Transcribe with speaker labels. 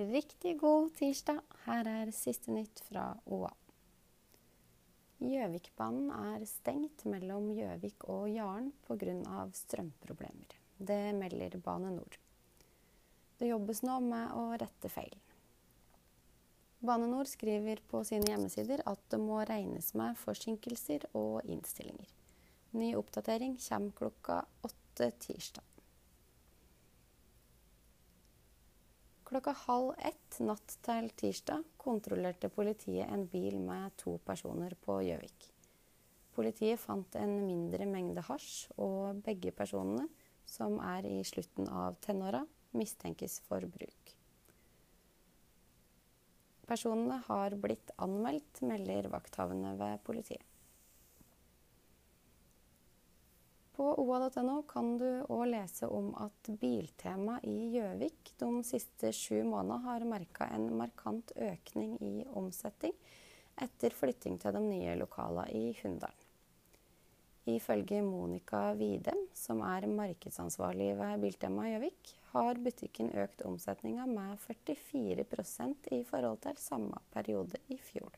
Speaker 1: Riktig god tirsdag. Her er siste nytt fra OA. Gjøvikbanen er stengt mellom Gjøvik og Jaren pga. strømproblemer. Det melder Bane NOR. Det jobbes nå med å rette feilen. Bane NOR skriver på sine hjemmesider at det må regnes med forsinkelser og innstillinger. Ny oppdatering kommer klokka åtte tirsdag. Klokka halv ett natt til tirsdag kontrollerte politiet en bil med to personer på Gjøvik. Politiet fant en mindre mengde hasj, og begge personene, som er i slutten av tenåra, mistenkes for bruk. Personene har blitt anmeldt, melder vakthavende ved politiet. På oa.no kan du òg lese om at Biltema i Gjøvik de siste sju månedene har merka en markant økning i omsetning etter flytting til de nye lokalene i Hunndalen. Ifølge Monica Widem, som er markedsansvarlig ved Biltema Gjøvik, har butikken økt omsetninga med 44% i forhold til samme periode i fjor.